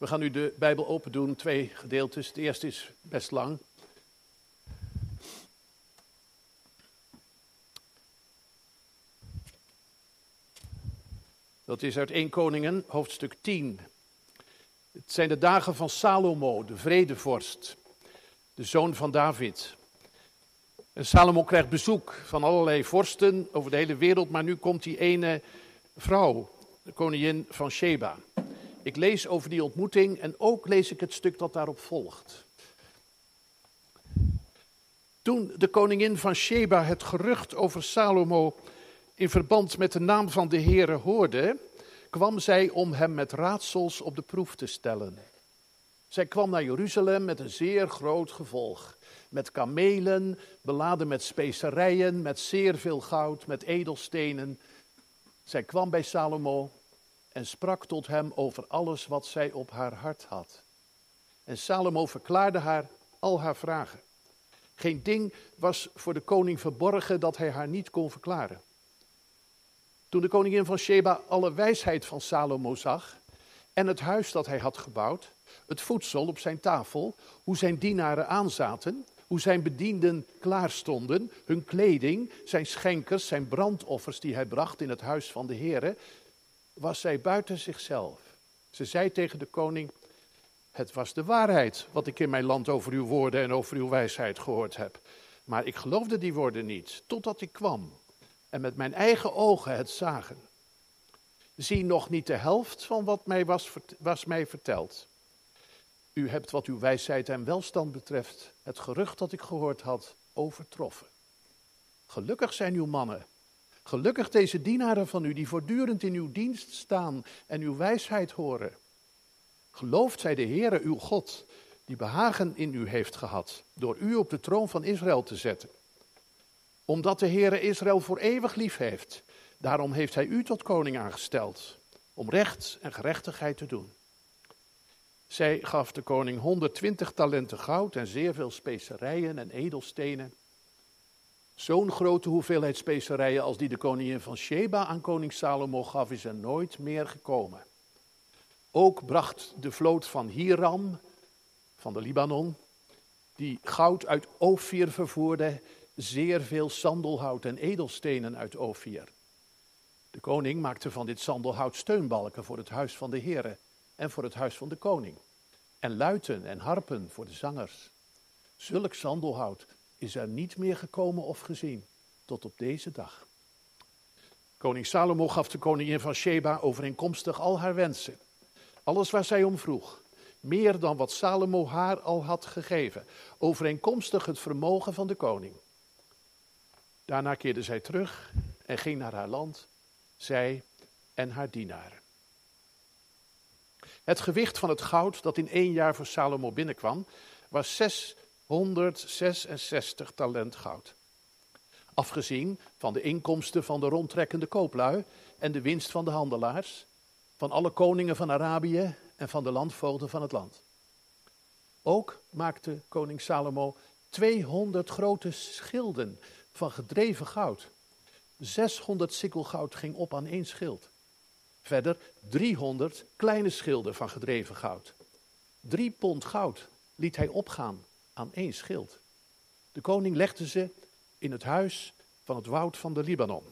We gaan nu de Bijbel open doen, twee gedeeltes. Het eerste is best lang. Dat is uit 1 Koningen, hoofdstuk 10. Het zijn de dagen van Salomo, de vredevorst, de zoon van David. En Salomo krijgt bezoek van allerlei vorsten over de hele wereld, maar nu komt die ene vrouw, de koningin van Sheba. Ik lees over die ontmoeting en ook lees ik het stuk dat daarop volgt. Toen de koningin van Sheba het gerucht over Salomo in verband met de naam van de Heere hoorde, kwam zij om hem met raadsels op de proef te stellen. Zij kwam naar Jeruzalem met een zeer groot gevolg. Met kamelen, beladen met specerijen, met zeer veel goud, met edelstenen. Zij kwam bij Salomo en sprak tot hem over alles wat zij op haar hart had. En Salomo verklaarde haar al haar vragen. Geen ding was voor de koning verborgen dat hij haar niet kon verklaren. Toen de koningin van Sheba alle wijsheid van Salomo zag en het huis dat hij had gebouwd, het voedsel op zijn tafel, hoe zijn dienaren aanzaten, hoe zijn bedienden klaarstonden, hun kleding, zijn schenkers, zijn brandoffers die hij bracht in het huis van de Heere, was zij buiten zichzelf. Ze zei tegen de koning: Het was de waarheid wat ik in mijn land over uw woorden en over uw wijsheid gehoord heb. Maar ik geloofde die woorden niet, totdat ik kwam en met mijn eigen ogen het zagen. Zie nog niet de helft van wat mij was, was mij verteld. U hebt wat uw wijsheid en welstand betreft het gerucht dat ik gehoord had overtroffen. Gelukkig zijn uw mannen. Gelukkig deze dienaren van u die voortdurend in uw dienst staan en uw wijsheid horen. Geloofd zij de Heere uw God, die behagen in u heeft gehad, door u op de troon van Israël te zetten omdat de Heere Israël voor eeuwig lief heeft. Daarom heeft hij u tot koning aangesteld, om recht en gerechtigheid te doen. Zij gaf de koning 120 talenten goud en zeer veel specerijen en edelstenen. Zo'n grote hoeveelheid specerijen als die de koningin van Sheba aan koning Salomo gaf, is er nooit meer gekomen. Ook bracht de vloot van Hiram, van de Libanon, die goud uit Ophir vervoerde, zeer veel sandelhout en edelstenen uit Ophir. De koning maakte van dit sandelhout steunbalken voor het huis van de heren en voor het huis van de koning. En luiten en harpen voor de zangers. Zulk sandelhout is er niet meer gekomen of gezien tot op deze dag. Koning Salomo gaf de koningin van Sheba overeenkomstig al haar wensen. Alles waar zij om vroeg. Meer dan wat Salomo haar al had gegeven. Overeenkomstig het vermogen van de koning. Daarna keerde zij terug en ging naar haar land, zij en haar dienaren. Het gewicht van het goud dat in één jaar voor Salomo binnenkwam, was 666 talent goud. Afgezien van de inkomsten van de rondtrekkende kooplui en de winst van de handelaars, van alle koningen van Arabië en van de landvoogden van het land. Ook maakte koning Salomo 200 grote schilden van gedreven goud. 600 sikkel goud ging op aan één schild. Verder 300 kleine schilden van gedreven goud. Drie pond goud liet hij opgaan aan één schild. De koning legde ze in het huis van het woud van de Libanon.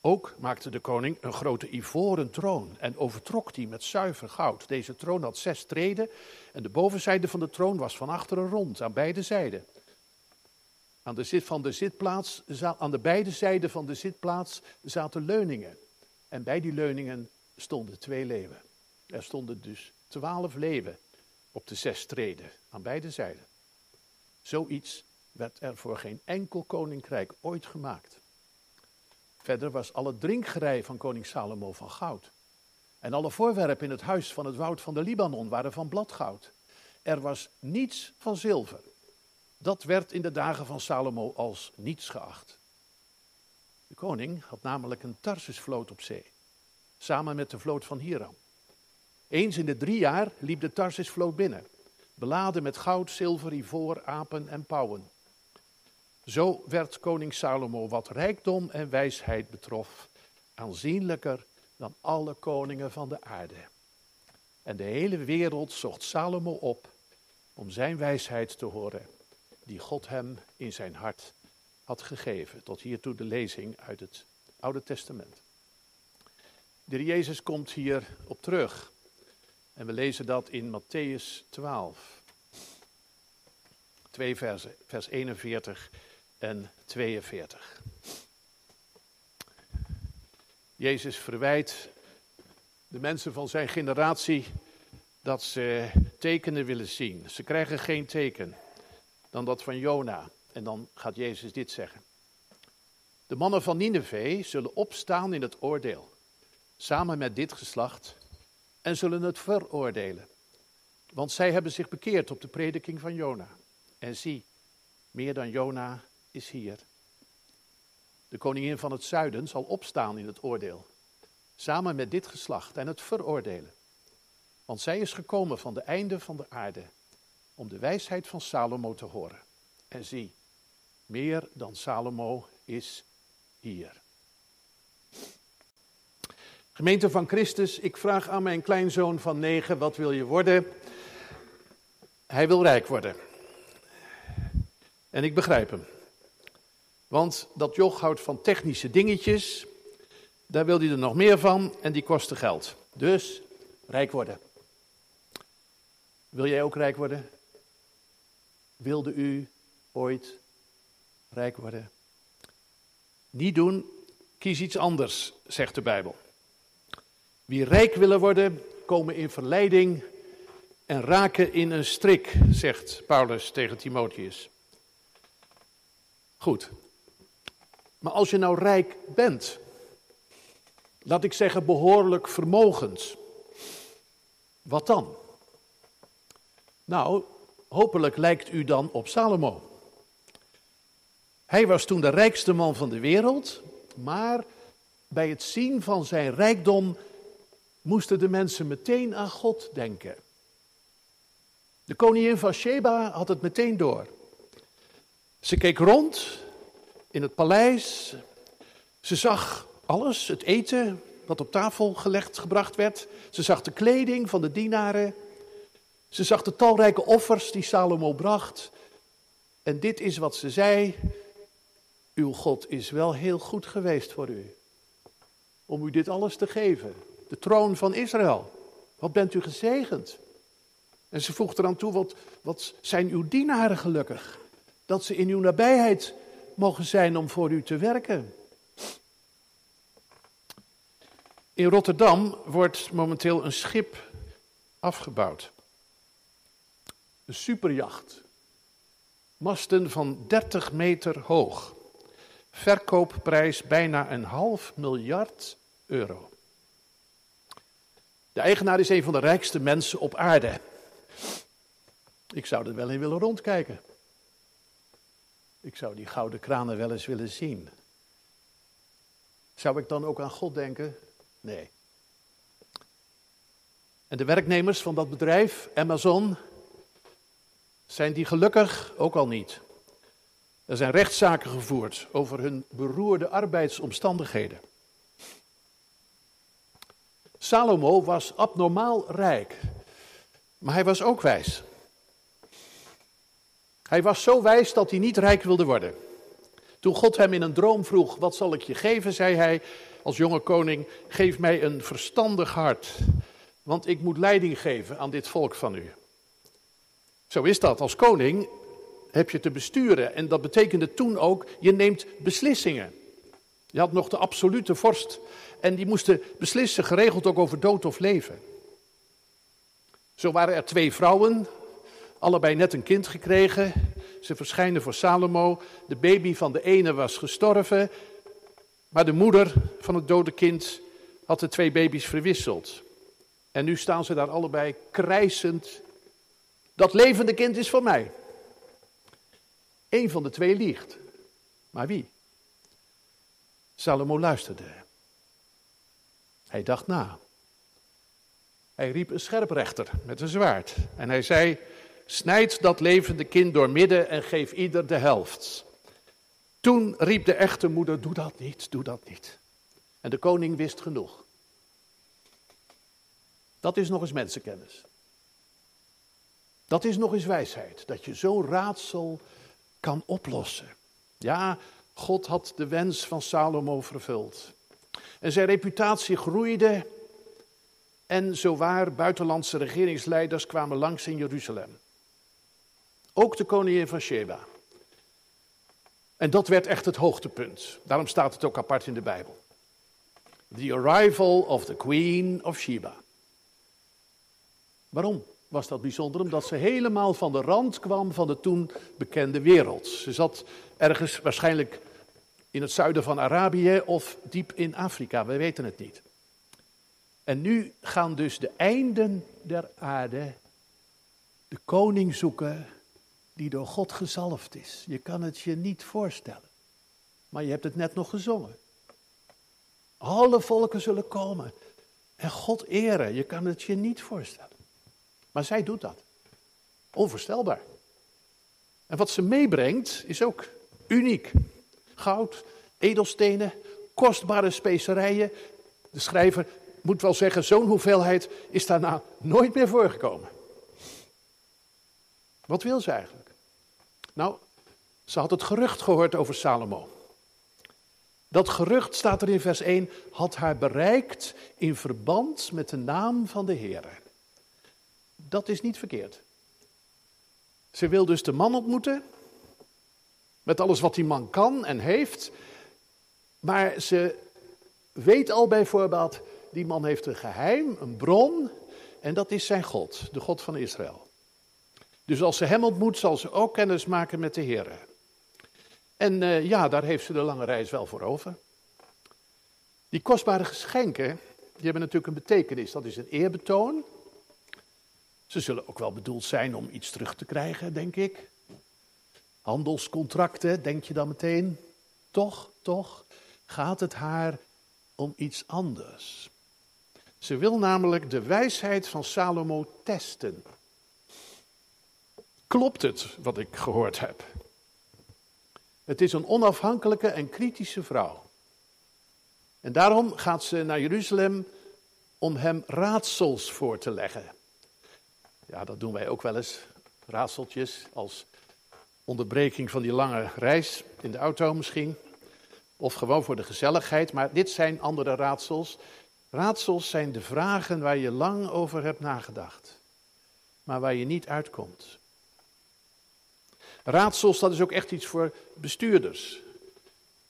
Ook maakte de koning een grote ivoren troon en overtrok die met zuiver goud. Deze troon had zes treden en de bovenzijde van de troon was van achteren rond aan beide zijden. Aan de, zit, van de zitplaats, aan de beide zijden van de zitplaats zaten leuningen. En bij die leuningen stonden twee leeuwen. Er stonden dus twaalf leeuwen op de zes treden aan beide zijden. Zoiets werd er voor geen enkel koninkrijk ooit gemaakt. Verder was alle drinkgerij van koning Salomo van goud. En alle voorwerpen in het huis van het woud van de Libanon waren van bladgoud. Er was niets van zilver dat werd in de dagen van Salomo als niets geacht. De koning had namelijk een Tarsisvloot op zee, samen met de vloot van Hiram. Eens in de drie jaar liep de Tarsisvloot binnen, beladen met goud, zilver, ivoor, apen en pauwen. Zo werd koning Salomo wat rijkdom en wijsheid betrof aanzienlijker dan alle koningen van de aarde. En de hele wereld zocht Salomo op om zijn wijsheid te horen, die God hem in zijn hart had gegeven. Tot hiertoe de lezing uit het Oude Testament. De Jezus komt hier op terug. En we lezen dat in Matthäus 12. Twee versen, vers 41 en 42. Jezus verwijt de mensen van zijn generatie dat ze tekenen willen zien. Ze krijgen geen teken dan dat van Jona. En dan gaat Jezus dit zeggen. De mannen van Nineveh zullen opstaan in het oordeel, samen met dit geslacht, en zullen het veroordelen. Want zij hebben zich bekeerd op de prediking van Jona. En zie, meer dan Jona is hier. De koningin van het zuiden zal opstaan in het oordeel, samen met dit geslacht en het veroordelen. Want zij is gekomen van de einde van de aarde om de wijsheid van Salomo te horen. En zie, meer dan Salomo is hier. Gemeente van Christus, ik vraag aan mijn kleinzoon van negen, wat wil je worden? Hij wil rijk worden. En ik begrijp hem. Want dat joch houdt van technische dingetjes, daar wil hij er nog meer van en die kosten geld. Dus rijk worden. Wil jij ook rijk worden? Wilde u ooit rijk worden? Niet doen, kies iets anders, zegt de Bijbel. Wie rijk willen worden, komen in verleiding en raken in een strik, zegt Paulus tegen Timotheus. Goed. Maar als je nou rijk bent, laat ik zeggen behoorlijk vermogend, wat dan? Nou, hopelijk lijkt u dan op Salomo. Hij was toen de rijkste man van de wereld, maar bij het zien van zijn rijkdom moesten de mensen meteen aan God denken. De koningin van Sheba had het meteen door. Ze keek rond in het paleis. Ze zag alles, het eten wat op tafel gelegd, gebracht werd. Ze zag de kleding van de dienaren. Ze zag de talrijke offers die Salomo bracht. En dit is wat ze zei. Uw God is wel heel goed geweest voor u. Om u dit alles te geven. De troon van Israël. Wat bent u gezegend. En ze voegt eraan toe, wat, wat zijn uw dienaren gelukkig. Dat ze in uw nabijheid mogen zijn om voor u te werken. In Rotterdam wordt momenteel een schip afgebouwd. Een superjacht. Masten van 30 meter hoog. Verkoopprijs bijna een half miljard euro. De eigenaar is een van de rijkste mensen op aarde. Ik zou er wel in willen rondkijken. Ik zou die gouden kranen wel eens willen zien. Zou ik dan ook aan God denken? Nee. En de werknemers van dat bedrijf, Amazon, zijn die gelukkig ook al niet. Er zijn rechtszaken gevoerd over hun beroerde arbeidsomstandigheden. Salomo was abnormaal rijk, maar hij was ook wijs. Hij was zo wijs dat hij niet rijk wilde worden. Toen God hem in een droom vroeg: Wat zal ik je geven? zei hij als jonge koning: Geef mij een verstandig hart, want ik moet leiding geven aan dit volk van u. Zo is dat. Als koning heb je te besturen. En dat betekende toen ook: je neemt beslissingen. Je had nog de absolute vorst. En die moesten beslissen, geregeld ook over dood of leven. Zo waren er twee vrouwen, allebei net een kind gekregen. Ze verschijnen voor Salomo. De baby van de ene was gestorven, maar de moeder van het dode kind had de twee baby's verwisseld. En nu staan ze daar allebei krijsend. Dat levende kind is van mij. Eén van de twee liegt. Maar wie? Salomo luisterde. Hij dacht na. Hij riep een scherprechter met een zwaard. En hij zei: Snijd dat levende kind door midden en geef ieder de helft. Toen riep de echte moeder: Doe dat niet, doe dat niet. En de koning wist genoeg. Dat is nog eens mensenkennis. Dat is nog eens wijsheid, dat je zo'n raadsel kan oplossen. Ja, God had de wens van Salomo vervuld. En zijn reputatie groeide en zowaar buitenlandse regeringsleiders kwamen langs in Jeruzalem. Ook de koningin van Sheba. En dat werd echt het hoogtepunt. Daarom staat het ook apart in de Bijbel. The arrival of the Queen of Sheba. Waarom was dat bijzonder? Omdat ze helemaal van de rand kwam van de toen bekende wereld. Ze zat ergens waarschijnlijk in het zuiden van Arabië of diep in Afrika, we weten het niet. En nu gaan dus de einden der aarde de koning zoeken die door God gezalfd is. Je kan het je niet voorstellen. Maar je hebt het net nog gezongen. Alle volken zullen komen en God eren. Je kan het je niet voorstellen. Maar zij doet dat. Onvoorstelbaar. En wat ze meebrengt is ook uniek. Goud, edelstenen, kostbare specerijen. De schrijver moet wel zeggen, zo'n hoeveelheid is daarna nooit meer voorgekomen. Wat wil ze eigenlijk? Nou, ze had het gerucht gehoord over Salomo. Dat gerucht, staat er in vers 1, had haar bereikt in verband met de naam van de Heer. Dat is niet verkeerd. Ze wil dus de man ontmoeten, met alles wat die man kan en heeft. Maar ze weet al bijvoorbeeld, die man heeft een geheim, een bron, en dat is zijn God, de God van Israël. Dus als ze hem ontmoet, zal ze ook kennis maken met de Heer. En uh, ja, daar heeft ze de lange reis wel voor over. Die kostbare geschenken, die hebben natuurlijk een betekenis. Dat is een eerbetoon. Ze zullen ook wel bedoeld zijn om iets terug te krijgen, denk ik. Handelscontracten, denk je dan meteen? Toch, toch gaat het haar om iets anders. Ze wil namelijk de wijsheid van Salomo testen. Klopt het wat ik gehoord heb? Het is een onafhankelijke en kritische vrouw. En daarom gaat ze naar Jeruzalem om hem raadsels voor te leggen. Ja, dat doen wij ook wel eens. Raadseltjes als onderbreking van die lange reis in de auto misschien. Of gewoon voor de gezelligheid. Maar dit zijn andere raadsels. Raadsels zijn de vragen waar je lang over hebt nagedacht. Maar waar je niet uitkomt. Raadsels, dat is ook echt iets voor bestuurders.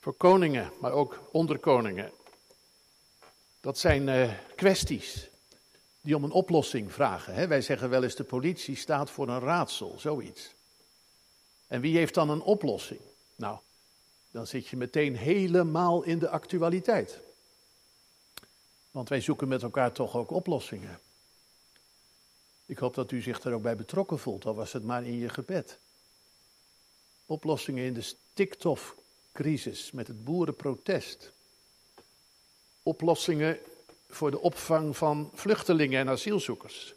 Voor koningen, maar ook onderkoningen. Dat zijn uh, kwesties die om een oplossing vragen. Hè? Wij zeggen wel eens de politie staat voor een raadsel, zoiets. En wie heeft dan een oplossing? Nou, dan zit je meteen helemaal in de actualiteit. Want wij zoeken met elkaar toch ook oplossingen. Ik hoop dat u zich er ook bij betrokken voelt, al was het maar in je gebed. Oplossingen in de stikstofcrisis met het boerenprotest. Oplossingen voor de opvang van vluchtelingen en asielzoekers.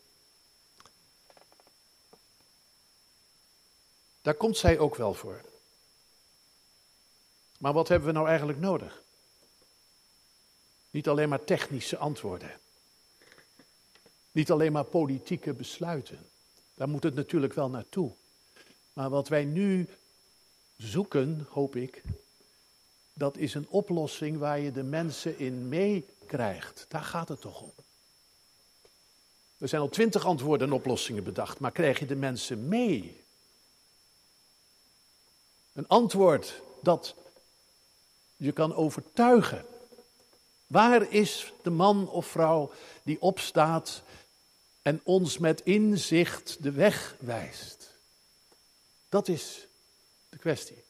Daar komt zij ook wel voor. Maar wat hebben we nou eigenlijk nodig? Niet alleen maar technische antwoorden. Niet alleen maar politieke besluiten. Daar moet het natuurlijk wel naartoe. Maar wat wij nu zoeken, hoop ik, dat is een oplossing waar je de mensen in meekrijgt. Daar gaat het toch om. Er zijn al twintig antwoorden en oplossingen bedacht, maar krijg je de mensen mee? Een antwoord dat je kan overtuigen. Waar is de man of vrouw die opstaat en ons met inzicht de weg wijst? Dat is de kwestie.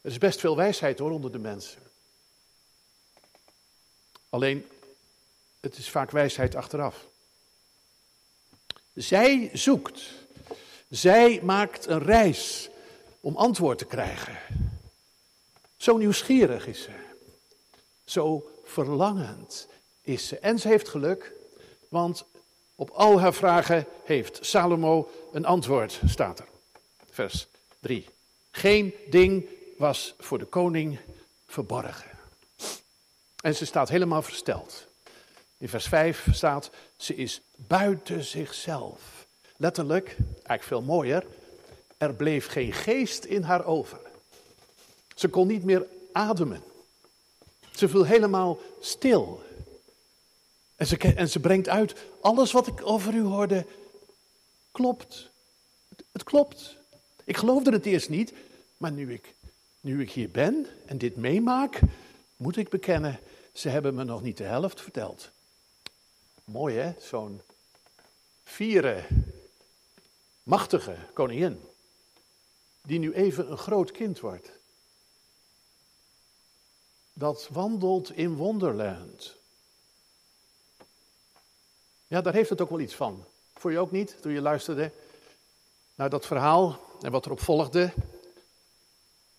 Er is best veel wijsheid hoor onder de mensen. Alleen, het is vaak wijsheid achteraf. Zij zoekt. Zij maakt een reis om antwoord te krijgen. Zo nieuwsgierig is ze. Zo verlangend is ze. En ze heeft geluk, want op al haar vragen heeft Salomo een antwoord, staat er. Vers 3. Geen ding was voor de koning verborgen. En ze staat helemaal versteld. In vers 5 staat, ze is buiten zichzelf. Letterlijk, eigenlijk veel mooier, er bleef geen geest in haar over. Ze kon niet meer ademen. Ze viel helemaal stil. En ze, en ze brengt uit, alles wat ik over u hoorde, klopt. Het, klopt. Ik geloofde het eerst niet, maar nu ik, nu ik hier ben en dit meemaak, moet ik bekennen, ze hebben me nog niet de helft verteld. Mooi hè, zo'n vieren, machtige koningin, die nu even een groot kind wordt. Dat wandelt in Wonderland. Ja, daar heeft het ook wel iets van. Voor je ook niet, toen je luisterde naar dat verhaal en wat erop volgde?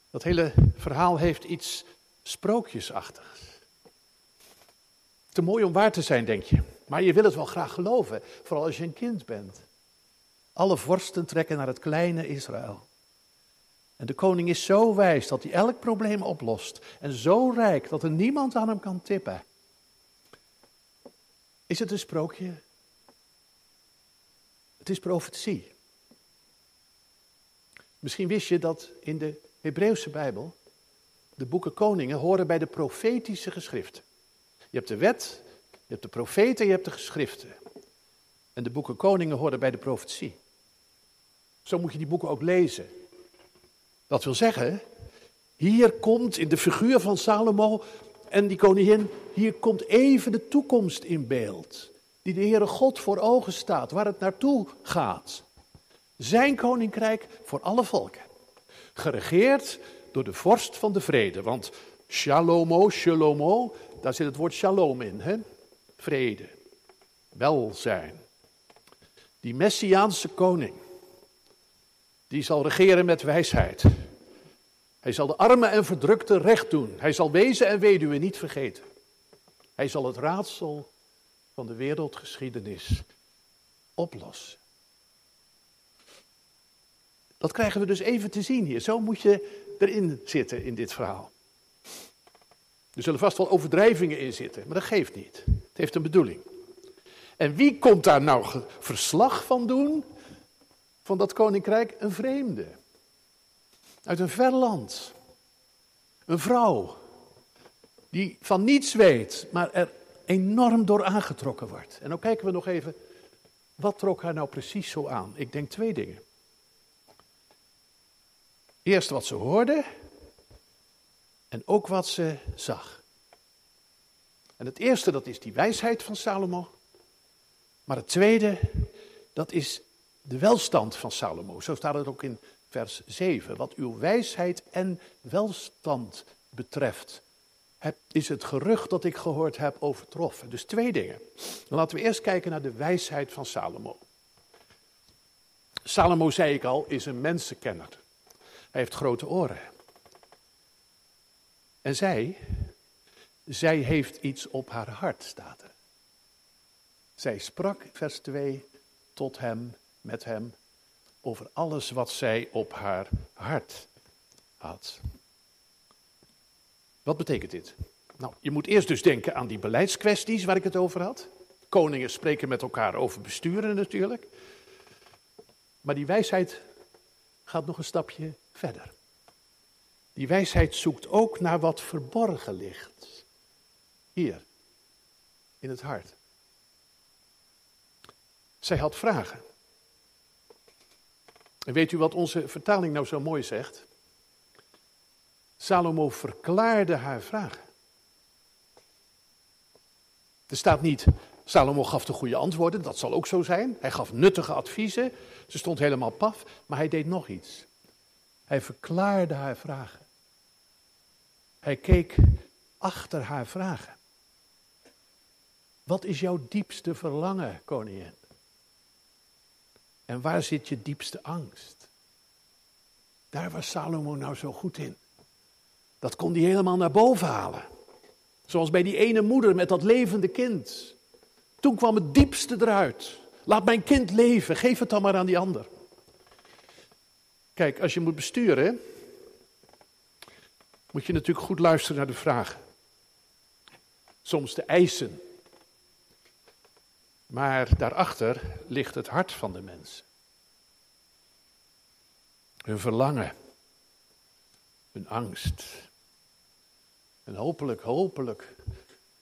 Dat hele verhaal heeft iets sprookjesachtigs. Te mooi om waar te zijn, denk je. Maar je wil het wel graag geloven, vooral als je een kind bent. Alle vorsten trekken naar het kleine Israël. En de koning is zo wijs dat hij elk probleem oplost. En zo rijk dat er niemand aan hem kan tippen. Is het een sprookje? Het is profetie. Misschien wist je dat in de Hebreeuwse Bijbel de boeken Koningen horen bij de profetische geschriften. Je hebt de wet, je hebt de profeten, je hebt de geschriften. En de boeken Koningen horen bij de profetie. Zo moet je die boeken ook lezen. Dat wil zeggen, hier komt in de figuur van Salomo en die koningin, hier komt even de toekomst in beeld. Die de Heere God voor ogen staat, waar het naartoe gaat. Zijn koninkrijk voor alle volken. Geregeerd door de vorst van de vrede. Want shalomo, shalomo, daar zit het woord shalom in. Hè? Vrede, welzijn. Die Messiaanse koning, die zal regeren met wijsheid. Hij zal de armen en verdrukten recht doen. Hij zal wezen en weduwen niet vergeten. Hij zal het raadsel van de wereldgeschiedenis oplossen. Dat krijgen we dus even te zien hier. Zo moet je erin zitten in dit verhaal. Er zullen vast wel overdrijvingen in zitten, maar dat geeft niet. Het heeft een bedoeling. En wie komt daar nou verslag van doen? Van dat koninkrijk? Een vreemde. Uit een ver land. Een vrouw. Die van niets weet, maar er enorm door aangetrokken wordt. En dan kijken we nog even, wat trok haar nou precies zo aan? Ik denk twee dingen. Eerst wat ze hoorde en ook wat ze zag. En het eerste, dat is die wijsheid van Salomo. Maar het tweede, dat is de welstand van Salomo. Zo staat het ook in vers 7. Wat uw wijsheid en welstand betreft, is het gerucht dat ik gehoord heb overtroffen. Dus twee dingen. Laten we eerst kijken naar de wijsheid van Salomo. Salomo, zei ik al, is een mensenkenner. Hij heeft grote oren. En zij, zij heeft iets op haar hart, staat er. Zij sprak, vers 2, tot hem, met hem, over alles wat zij op haar hart had. Wat betekent dit? Nou, je moet eerst dus denken aan die beleidskwesties waar ik het over had. Koningen spreken met elkaar over besturen natuurlijk. Maar die wijsheid gaat nog een stapje verder. Die wijsheid zoekt ook naar wat verborgen ligt. Hier, in het hart. Zij had vragen. En weet u wat onze vertaling nou zo mooi zegt? Salomo verklaarde haar vragen. Er staat niet, Salomo gaf de goede antwoorden, dat zal ook zo zijn. Hij gaf nuttige adviezen, ze stond helemaal paf, maar hij deed nog iets. Hij verklaarde haar vragen. Hij keek achter haar vragen. Wat is jouw diepste verlangen, koningin? En waar zit je diepste angst? Daar was Salomo nou zo goed in. Dat kon hij helemaal naar boven halen. Zoals bij die ene moeder met dat levende kind. Toen kwam het diepste eruit. Laat mijn kind leven, geef het dan maar aan die ander. Kijk, als je moet besturen, moet je natuurlijk goed luisteren naar de vragen. Soms de eisen. Maar daarachter ligt het hart van de mens. Hun verlangen, hun angst. En hopelijk, hopelijk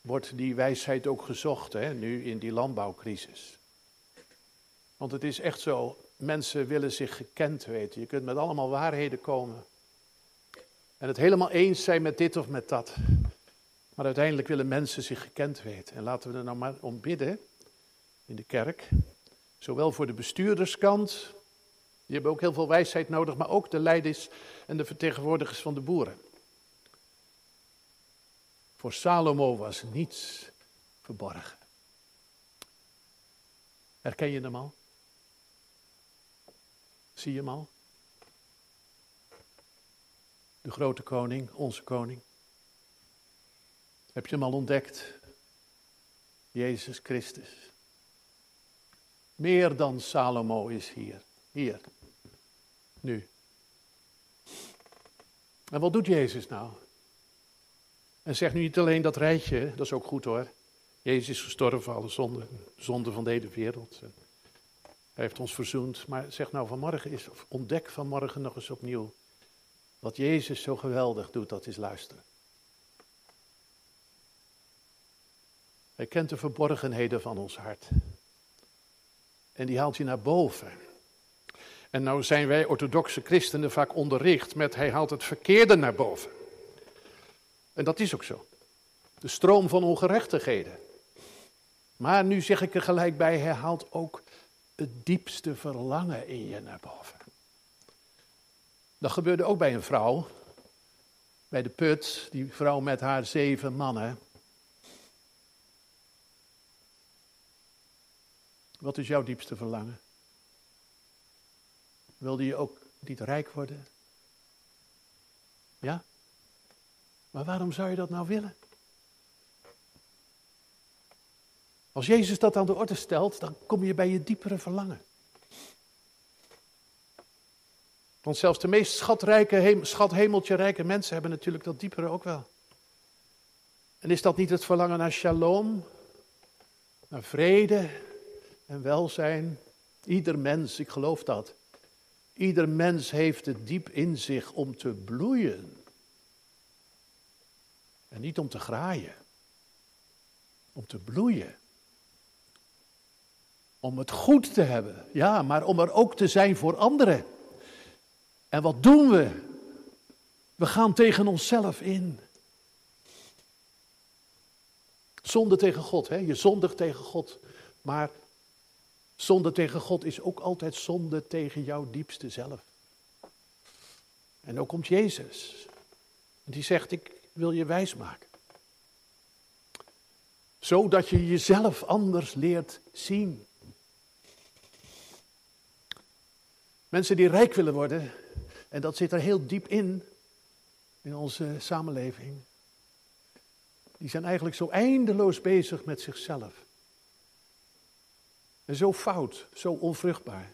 wordt die wijsheid ook gezocht, hè, nu in die landbouwcrisis. Want het is echt zo, mensen willen zich gekend weten. Je kunt met allemaal waarheden komen. En het helemaal eens zijn met dit of met dat. Maar uiteindelijk willen mensen zich gekend weten. En laten we er nou maar om bidden in de kerk. Zowel voor de bestuurderskant, die hebben ook heel veel wijsheid nodig, maar ook de leiders en de vertegenwoordigers van de boeren. Voor Salomo was niets verborgen. Herken je hem al? Zie je hem al? De grote koning, onze koning. Heb je hem al ontdekt? Jezus Christus. Meer dan Salomo is hier. Hier. Nu. En wat doet Jezus nou? En zeg nu niet alleen dat rijtje, dat is ook goed hoor. Jezus is gestorven voor alle zonden, zonden van de hele wereld. Hij heeft ons verzoend. Maar zeg nou vanmorgen is, ontdek vanmorgen nog eens opnieuw. Wat Jezus zo geweldig doet, dat is luisteren. Hij kent de verborgenheden van ons hart. En die haalt hij naar boven. En nou zijn wij orthodoxe christenen vaak onderricht met hij haalt het verkeerde naar boven. En dat is ook zo. De stroom van ongerechtigheden. Maar nu zeg ik er gelijk bij, hij haalt ook het diepste verlangen in je naar boven. Dat gebeurde ook bij een vrouw. Bij de put, die vrouw met haar zeven mannen. Wat is jouw diepste verlangen? Wilde je ook niet rijk worden? Ja? Maar waarom zou je dat nou willen? Als Jezus dat aan de orde stelt, dan kom je bij je diepere verlangen. Want zelfs de meest schatrijke, schathemeltje rijke mensen hebben natuurlijk dat diepere ook wel. En is dat niet het verlangen naar shalom, naar vrede en welzijn? Ieder mens, ik geloof dat. Ieder mens heeft het diep in zich om te bloeien. En niet om te graaien. Om te bloeien. Om het goed te hebben, ja, maar om er ook te zijn voor anderen. En wat doen we? We gaan tegen onszelf in. Zonde tegen God, hè? je zondigt tegen God. Maar zonde tegen God is ook altijd zonde tegen jouw diepste zelf. En ook komt Jezus. Die zegt, ik wil je wijs maken. Zodat je jezelf anders leert zien. Mensen die rijk willen worden, en dat zit er heel diep in, in onze samenleving. Die zijn eigenlijk zo eindeloos bezig met zichzelf. En zo fout, zo onvruchtbaar.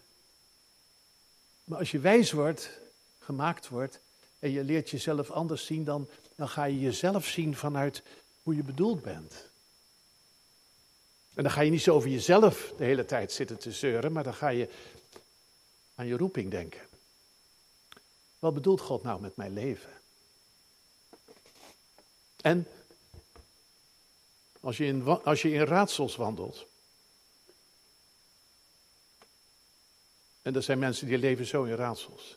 Maar als je wijs wordt, gemaakt wordt, en je leert jezelf anders zien, dan, dan ga je jezelf zien vanuit hoe je bedoeld bent. En dan ga je niet zo over jezelf de hele tijd zitten te zeuren, maar dan ga je aan je roeping denken. Wat bedoelt God nou met mijn leven? En als je in, als je in raadsels wandelt. En er zijn mensen die leven zo in raadsels.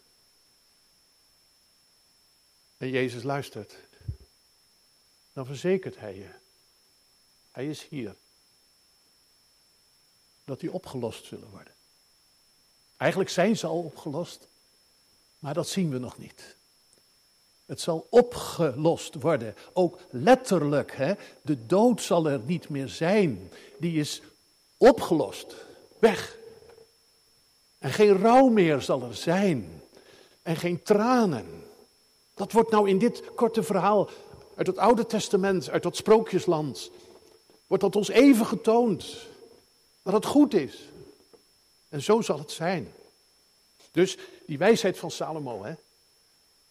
En Jezus luistert. Dan verzekert hij je. Hij is hier. Dat die opgelost zullen worden. Eigenlijk zijn ze al opgelost. Maar dat zien we nog niet. Het zal opgelost worden, ook letterlijk. Hè? De dood zal er niet meer zijn. Die is opgelost, weg. En geen rouw meer zal er zijn. En geen tranen. Dat wordt nou in dit korte verhaal uit het Oude Testament, uit dat sprookjesland, wordt dat ons even getoond. Dat het goed is. En zo zal het zijn. Dus die wijsheid van Salomo, hè,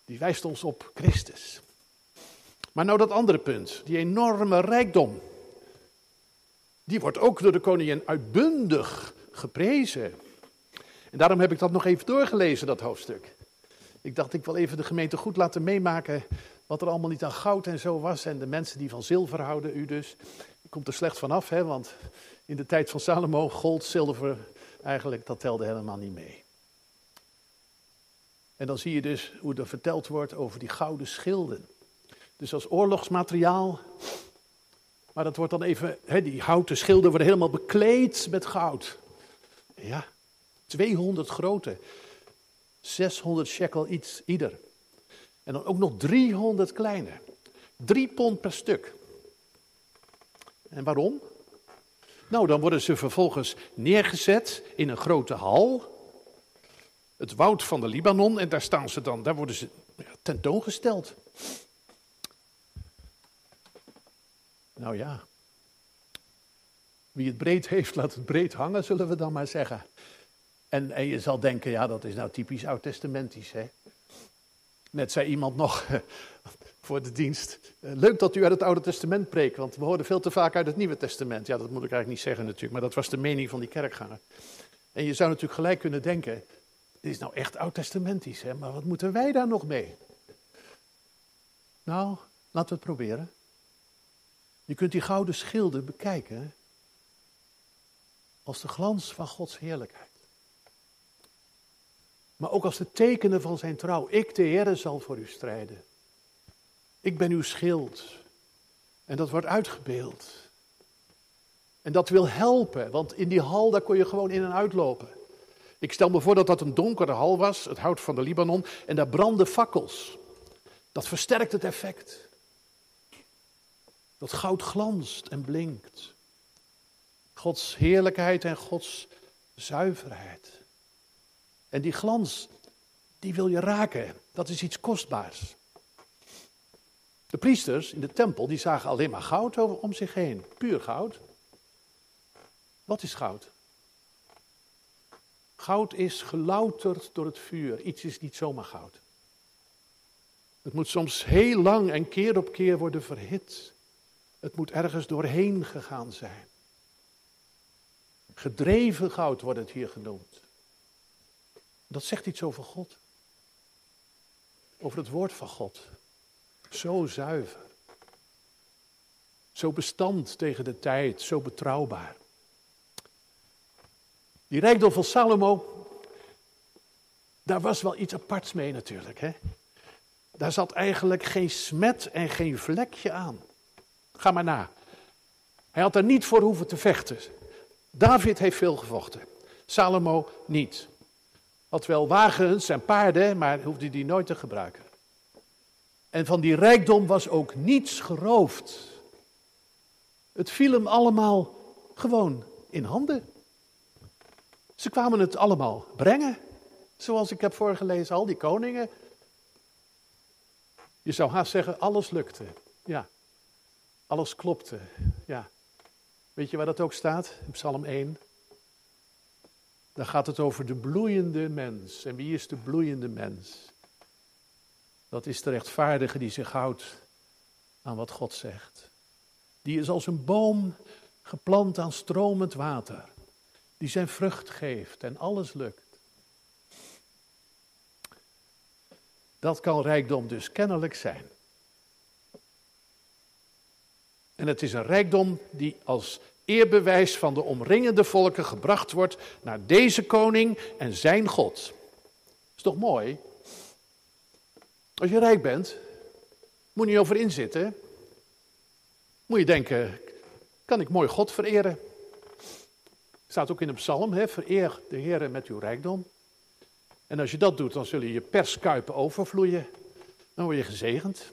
die wijst ons op Christus. Maar nou dat andere punt, die enorme rijkdom. die wordt ook door de koningin uitbundig geprezen. En daarom heb ik dat nog even doorgelezen, dat hoofdstuk. Ik dacht, ik wil even de gemeente goed laten meemaken wat er allemaal niet aan goud en zo was. En de mensen die van zilver houden, u dus. Komt er slecht vanaf, hè, want in de tijd van Salomo, gold, zilver, eigenlijk, dat telde helemaal niet mee. En dan zie je dus hoe er verteld wordt over die gouden schilden. Dus als oorlogsmateriaal. Maar dat wordt dan even, hè, die houten schilden worden helemaal bekleed met goud. Ja, 200 grote. 600 shekel iets ieder. En dan ook nog 300 kleine. 3 pond per stuk. En waarom? Nou, dan worden ze vervolgens neergezet in een grote hal. Het woud van de Libanon. En daar staan ze dan, daar worden ze tentoongesteld. Nou ja. Wie het breed heeft, laat het breed hangen, zullen we dan maar zeggen. En, je zal denken, ja, dat is nou typisch oud-testamentisch. Hè? Net zei iemand nog voor de dienst. Eh, leuk dat u uit het Oude Testament preekt, want we horen veel te vaak uit het Nieuwe Testament. Ja, dat moet ik eigenlijk niet zeggen natuurlijk, maar dat was de mening van die kerkganger. En je zou natuurlijk gelijk kunnen denken, dit is nou echt oud-testamentisch, hè? maar wat moeten wij daar nog mee? Nou, laten we het proberen. Je kunt die gouden schilden bekijken als de glans van Gods heerlijkheid maar ook als de tekenen van zijn trouw. Ik, de Heer, zal voor u strijden. Ik ben uw schild. En dat wordt uitgebeeld. En dat wil helpen, want in die hal daar kon je gewoon in en uitlopen. Ik stel me voor dat dat een donkere hal was, het hout van de Libanon, en daar brandden fakkels. Dat versterkt het effect. Dat goud glanst en blinkt. Gods heerlijkheid en Gods zuiverheid. En die glans, die wil je raken. Dat is iets kostbaars. De priesters in de tempel, die zagen alleen maar goud om zich heen. Puur goud. Wat is goud? Goud is gelouterd door het vuur. Iets is niet zomaar goud. Het moet soms heel lang en keer op keer worden verhit. Het moet ergens doorheen gegaan zijn. Gedreven goud wordt het hier genoemd. Dat zegt iets over God. Over het woord van God. Zo zuiver. Zo bestand tegen de tijd, zo betrouwbaar. Die rijkdom van Salomo, daar was wel iets aparts mee natuurlijk. Hè? Daar zat eigenlijk geen smet en geen vlekje aan. Ga maar na. Hij had er niet voor hoeven te vechten. David heeft veel gevochten. Salomo niet. Had wel wagens en paarden, maar hoefde die nooit te gebruiken. En van die rijkdom was ook niets geroofd. Het viel hem allemaal gewoon in handen. Ze kwamen het allemaal brengen. Zoals ik heb voorgelezen, al die koningen. Je zou haast zeggen, alles lukte. Ja, alles klopte. Ja. Weet je waar dat ook staat? In Psalm 1. Dan gaat het over de bloeiende mens. En wie is de bloeiende mens? Dat is de rechtvaardige die zich houdt aan wat God zegt. Die is als een boom geplant aan stromend water. Die zijn vrucht geeft en alles lukt. Dat kan rijkdom dus kennelijk zijn. En het is een rijkdom die als eerbewijs van de omringende volken gebracht wordt naar deze koning en zijn God. Is toch mooi? Als je rijk bent, moet je niet over inzitten. Moet je denken, kan ik mooi God vereren? Staat ook in een psalm, hè? vereer de Heer met uw rijkdom. En als je dat doet, dan zullen je perskuipen overvloeien. Dan word je gezegend.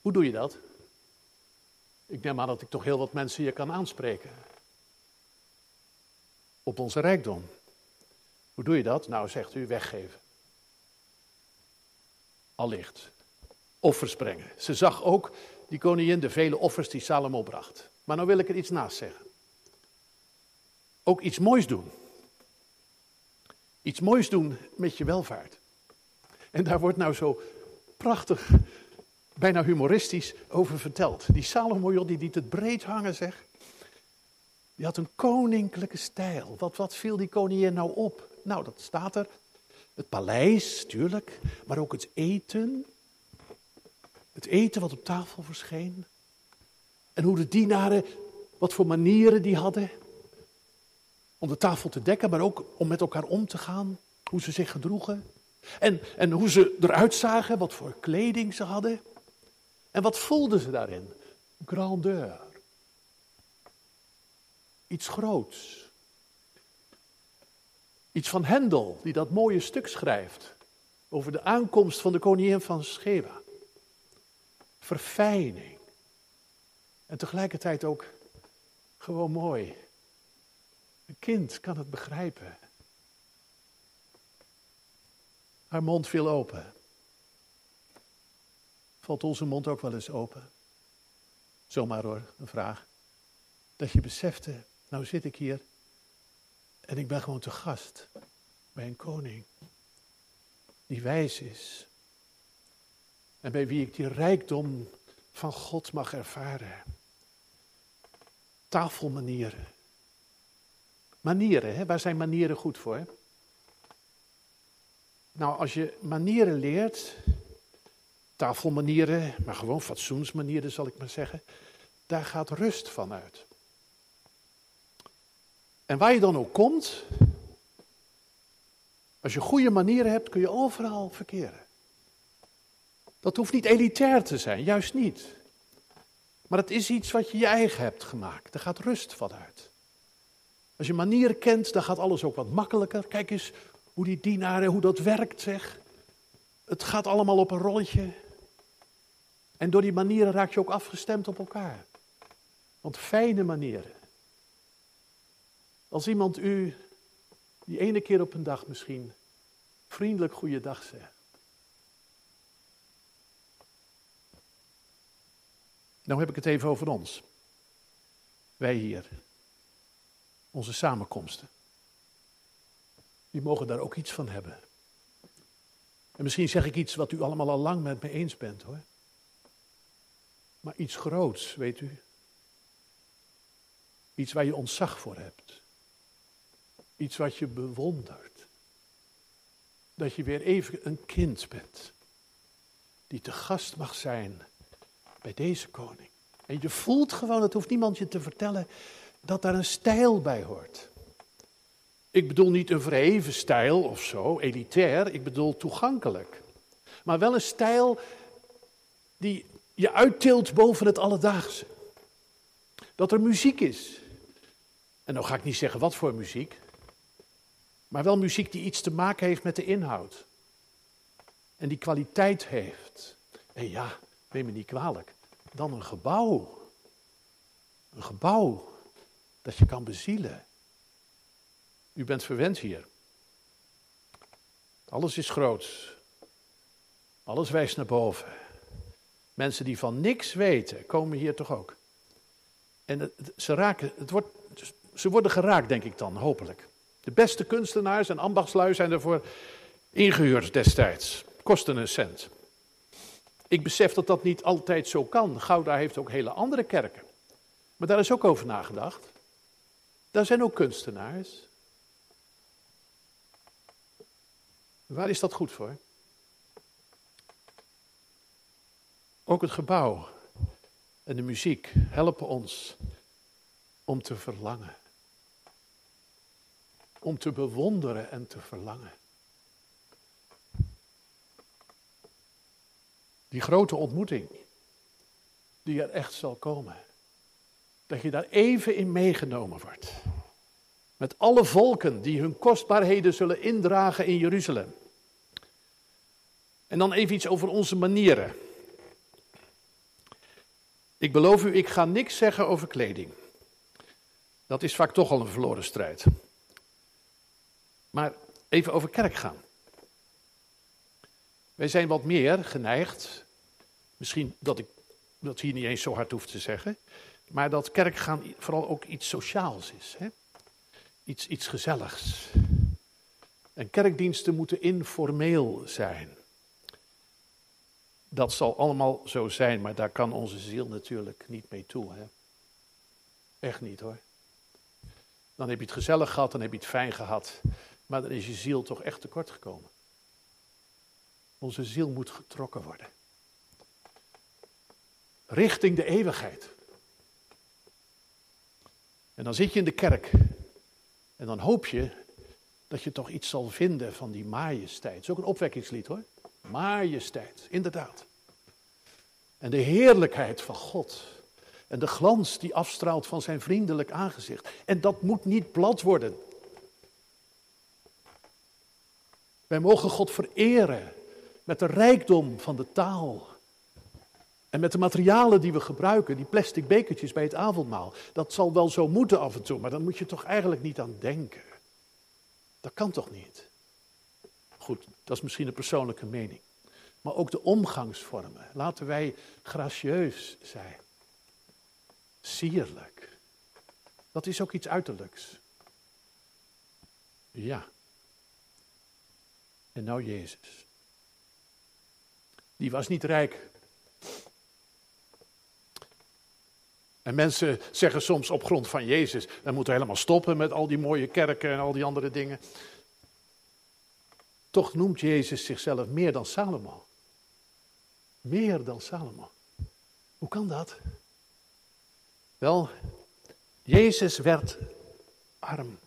Hoe doe je dat? Ik neem aan dat ik toch heel wat mensen hier kan aanspreken. Op onze rijkdom. Hoe doe je dat? Nou, zegt u, weggeven. Allicht. Offers brengen. Ze zag ook, die koningin, de vele offers die Salomo bracht. Maar nou wil ik er iets naast zeggen. Ook iets moois doen. Iets moois doen met je welvaart. En daar wordt nou zo prachtig bijna humoristisch over verteld. Die Salomo, die liet het breed hangen, zeg. Die had een koninklijke stijl. Wat, wat viel die koningin nou op? Nou, dat staat er. Het paleis, tuurlijk, maar ook het eten. Het eten wat op tafel verscheen. En hoe de dienaren, wat voor manieren die hadden. Om de tafel te dekken, maar ook om met elkaar om te gaan. Hoe ze zich gedroegen. En, en hoe ze eruit zagen, wat voor kleding ze hadden. En wat voelden ze daarin? Grandeur. Iets groots. Iets van Hendel, die dat mooie stuk schrijft over de aankomst van de koningin van Sheba. Verfijning. En tegelijkertijd ook gewoon mooi. Een kind kan het begrijpen. Haar mond viel open. Valt onze mond ook wel eens open? Zomaar hoor, een vraag. Dat je besefte, nou zit ik hier en ik ben gewoon te gast bij een koning die wijs is. En bij wie ik die rijkdom van God mag ervaren. Tafelmanieren. Manieren, hè? waar zijn manieren goed voor? Nou, als je manieren leert, tafelmanieren, maar gewoon fatsoensmanieren zal ik maar zeggen, daar gaat rust van uit. En waar je dan ook komt, als je goede manieren hebt, kun je overal verkeren. Dat hoeft niet elitair te zijn, juist niet. Maar het is iets wat je je eigen hebt gemaakt. Daar gaat rust van uit. Als je manieren kent, dan gaat alles ook wat makkelijker. Kijk eens hoe die dienaren, hoe dat werkt, zeg. Het gaat allemaal op een rolletje. En door die manieren raak je ook afgestemd op elkaar. Want fijne manieren. Als iemand u die ene keer op een dag misschien vriendelijk goeiedag zegt. Nou heb ik het even over ons. Wij hier. Onze samenkomsten. Die mogen daar ook iets van hebben. En misschien zeg ik iets wat u allemaal al lang met me eens bent hoor. Maar iets groots, weet u. Iets waar je ontzag voor hebt. Iets wat je bewondert. Dat je weer even een kind bent. Die te gast mag zijn bij deze koning. En je voelt gewoon, het hoeft niemand je te vertellen, dat daar een stijl bij hoort. Ik bedoel niet een verheven stijl of zo, elitair, ik bedoel toegankelijk. Maar wel een stijl die je uittilt boven het alledaagse. Dat er muziek is. En dan ga ik niet zeggen wat voor muziek, maar wel muziek die iets te maken heeft met de inhoud. En die kwaliteit heeft. En ja, neem me niet kwalijk, dan een gebouw. Een gebouw dat je kan bezielen. U bent verwend hier. Alles is groot. Alles wijst naar boven. Mensen die van niks weten, komen hier toch ook. En ze, raken, het wordt, ze worden geraakt, denk ik dan, hopelijk. De beste kunstenaars en ambachtslui zijn ervoor ingehuurd destijds. Kosten een cent. Ik besef dat dat niet altijd zo kan. Gouda heeft ook hele andere kerken. Maar daar is ook over nagedacht. Daar zijn ook kunstenaars. Waar is dat goed voor? Ook het gebouw en de muziek helpen ons om te verlangen. Om te bewonderen en te verlangen. Die grote ontmoeting, die er echt zal komen. Dat je daar even in meegenomen wordt. Met alle volken die hun kostbaarheden zullen indragen in Jeruzalem. En dan even iets over onze manieren. Ik beloof u, ik ga niks zeggen over kleding. Dat is vaak toch al een verloren strijd. Maar even over kerk gaan. Wij zijn wat meer geneigd, misschien dat ik dat hier niet eens zo hard hoef te zeggen, maar dat kerkgaan vooral ook iets sociaals is. Hè? Iets, iets gezelligs. En kerkdiensten moeten informeel zijn. Dat zal allemaal zo zijn, maar daar kan onze ziel natuurlijk niet mee toe. Hè? Echt niet hoor. Dan heb je het gezellig gehad, dan heb je het fijn gehad. Maar dan is je ziel toch echt tekort gekomen. Onze ziel moet getrokken worden. Richting de eeuwigheid. En dan zit je in de kerk. En dan hoop je dat je toch iets zal vinden van die majesteit. Het is ook een opwekkingslied hoor. Majesteit, inderdaad. En de heerlijkheid van God. En de glans die afstraalt van zijn vriendelijk aangezicht. En dat moet niet plat worden. Wij mogen God vereren met de rijkdom van de taal. En met de materialen die we gebruiken, die plastic bekertjes bij het avondmaal. Dat zal wel zo moeten af en toe, maar dan moet je toch eigenlijk niet aan denken. Dat kan toch niet? Goed, dat is misschien een persoonlijke mening. Maar ook de omgangsvormen. Laten wij gracieus zijn. Sierlijk. Dat is ook iets uiterlijks. Ja. En nou Jezus. Die was niet rijk. En mensen zeggen soms op grond van Jezus, we moeten helemaal stoppen met al die mooie kerken en al die andere dingen. Toch noemt Jezus zichzelf meer dan Salomo. Meer dan Salomo. Hoe kan dat? Wel, Jezus werd arm.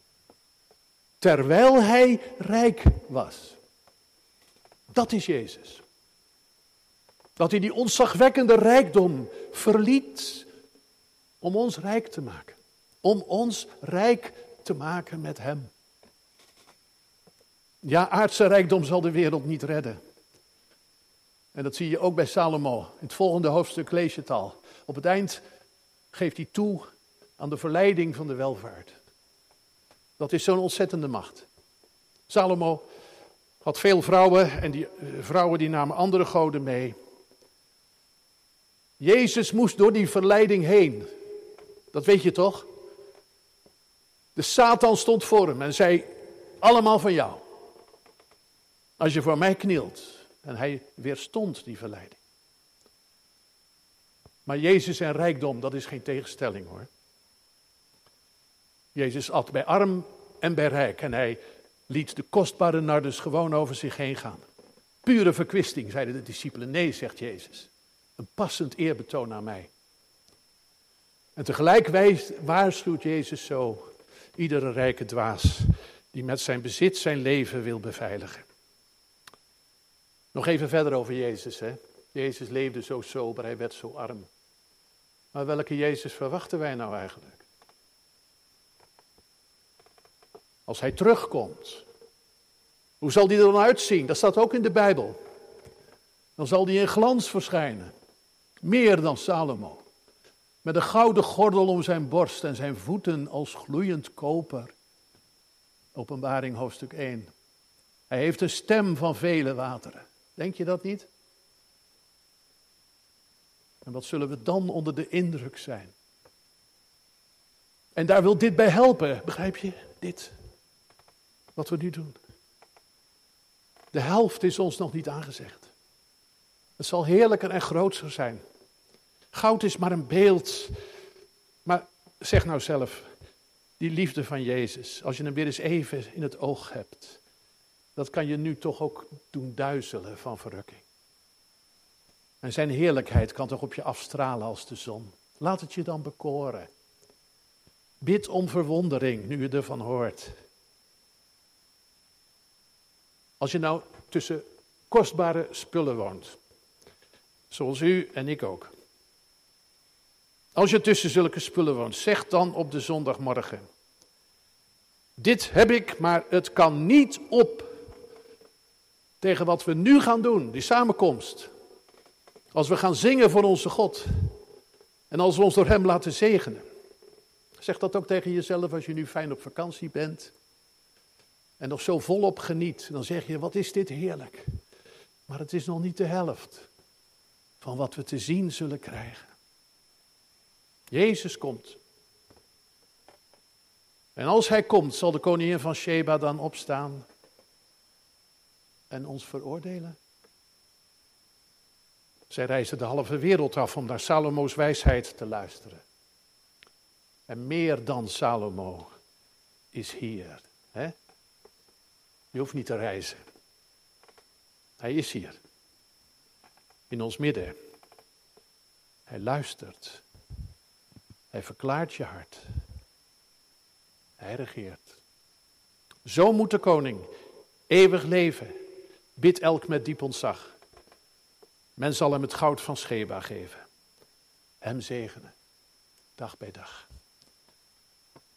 Terwijl hij rijk was. Dat is Jezus. Dat hij die ontzagwekkende rijkdom verliet om ons rijk te maken. Om ons rijk te maken met Hem. Ja, aardse rijkdom zal de wereld niet redden. En dat zie je ook bij Salomo. In het volgende hoofdstuk lees je het al. Op het eind geeft hij toe aan de verleiding van de welvaart. Dat is zo'n ontzettende macht. Salomo had veel vrouwen en die eh, vrouwen die namen andere goden mee. Jezus moest door die verleiding heen. Dat weet je toch? De Satan stond voor hem en zei: Allemaal van jou. Als je voor mij knielt. En hij weerstond die verleiding. Maar Jezus en rijkdom, dat is geen tegenstelling hoor. Jezus at bij arm en bij rijk. En hij liet de kostbare nardus gewoon over zich heen gaan. Pure verkwisting, zeiden de discipelen. Nee, zegt Jezus. Een passend eerbetoon aan mij. En tegelijk waarschuwt Jezus zo iedere rijke dwaas die met zijn bezit zijn leven wil beveiligen. Nog even verder over Jezus. Hè? Jezus leefde zo sober, hij werd zo arm. Maar welke Jezus verwachten wij nou eigenlijk? Als hij terugkomt, hoe zal die er dan uitzien? Dat staat ook in de Bijbel. Dan zal die in glans verschijnen. Meer dan Salomo. Met een gouden gordel om zijn borst en zijn voeten als gloeiend koper. Openbaring hoofdstuk 1. Hij heeft een stem van vele wateren. Denk je dat niet? En wat zullen we dan onder de indruk zijn? En daar wil dit bij helpen, begrijp je? Dit. Wat we nu doen. De helft is ons nog niet aangezegd. Het zal heerlijker en groter zijn. Goud is maar een beeld. Maar zeg nou zelf, die liefde van Jezus, als je hem weer eens even in het oog hebt, dat kan je nu toch ook doen duizelen van verrukking. En zijn heerlijkheid kan toch op je afstralen als de zon. Laat het je dan bekoren. Bid om verwondering nu je ervan hoort. Als je nou tussen kostbare spullen woont, zoals u en ik ook. Als je tussen zulke spullen woont, zeg dan op de zondagmorgen: Dit heb ik, maar het kan niet op tegen wat we nu gaan doen, die samenkomst. Als we gaan zingen voor onze God. En als we ons door Hem laten zegenen. Zeg dat ook tegen jezelf als je nu fijn op vakantie bent. En nog zo volop geniet. Dan zeg je, wat is dit heerlijk. Maar het is nog niet de helft van wat we te zien zullen krijgen. Jezus komt. En als hij komt, zal de koningin van Sheba dan opstaan en ons veroordelen. Zij reisde de halve wereld af om naar Salomo's wijsheid te luisteren. En meer dan Salomo is hier. Hè? Je hoeft niet te reizen. Hij is hier. In ons midden. Hij luistert. Hij verklaart je hart. Hij regeert. Zo moet de koning eeuwig leven. Bid elk met diep ontzag. Men zal hem het goud van Scheba geven. Hem zegenen. Dag bij dag.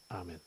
Amen.